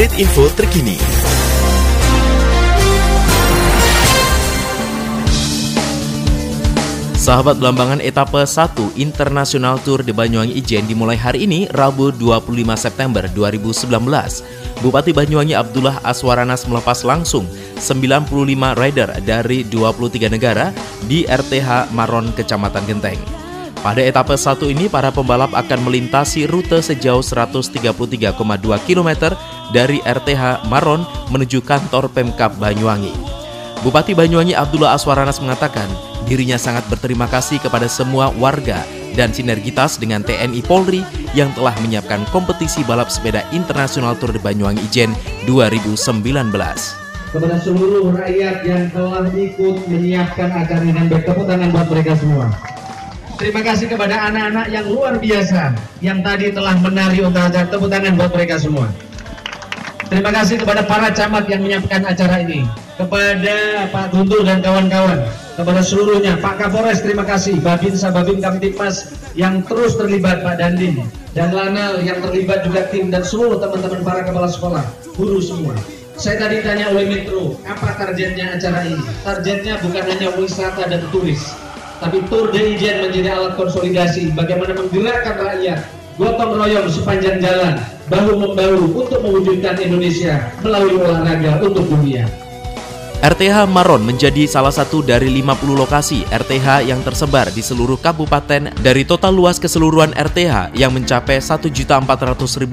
update info terkini. Sahabat Belambangan etape 1 International Tour de Banyuwangi Ijen dimulai hari ini Rabu 25 September 2019. Bupati Banyuwangi Abdullah Aswaranas melepas langsung 95 rider dari 23 negara di RTH Maron Kecamatan Genteng. Pada etape satu ini, para pembalap akan melintasi rute sejauh 133,2 km dari RTH Maron menuju kantor Pemkap Banyuwangi. Bupati Banyuwangi Abdullah Aswaranas mengatakan, dirinya sangat berterima kasih kepada semua warga dan sinergitas dengan TNI Polri yang telah menyiapkan kompetisi balap sepeda internasional Tour de Banyuwangi Ijen 2019. Kepada seluruh rakyat yang telah ikut menyiapkan acara dan bertepuk tangan buat mereka semua. Terima kasih kepada anak-anak yang luar biasa yang tadi telah menari untuk acara tepuk tangan buat mereka semua. Terima kasih kepada para camat yang menyiapkan acara ini, kepada Pak Guntur dan kawan-kawan, kepada seluruhnya, Pak Kapolres terima kasih, Babin Kamtipmas yang terus terlibat, Pak Dandim, dan Lanal yang terlibat juga tim dan seluruh teman-teman para kepala sekolah, guru semua. Saya tadi tanya oleh Metro, apa targetnya acara ini? Targetnya bukan hanya wisata dan turis, tapi Tour de Ijen menjadi alat konsolidasi bagaimana menggerakkan rakyat gotong royong sepanjang jalan bahu membahu untuk mewujudkan Indonesia melalui olahraga untuk dunia. RTH Maron menjadi salah satu dari 50 lokasi RTH yang tersebar di seluruh kabupaten dari total luas keseluruhan RTH yang mencapai 1.400.000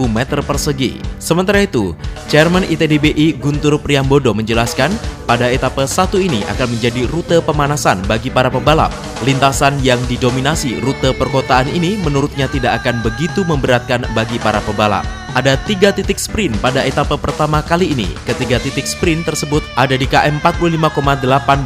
meter persegi. Sementara itu, Chairman ITDBI Guntur Priambodo menjelaskan pada etape satu ini akan menjadi rute pemanasan bagi para pembalap. Lintasan yang didominasi rute perkotaan ini menurutnya tidak akan begitu memberatkan bagi para pembalap. Ada tiga titik sprint pada etapa pertama kali ini. Ketiga titik sprint tersebut ada di KM 45,8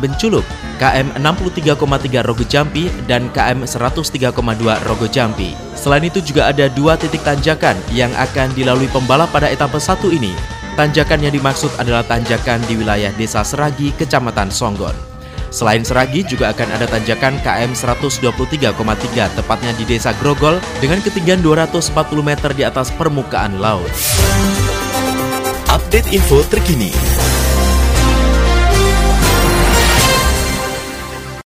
Benculuk, KM 63,3 Rogo Jampi, dan KM 103,2 Rogo Jampi. Selain itu juga ada dua titik tanjakan yang akan dilalui pembalap pada etapa satu ini. Tanjakan yang dimaksud adalah tanjakan di wilayah Desa Seragi, Kecamatan Songgon. Selain Seragi juga akan ada tanjakan KM 123,3 tepatnya di Desa Grogol dengan ketinggian 240 meter di atas permukaan laut. Update info terkini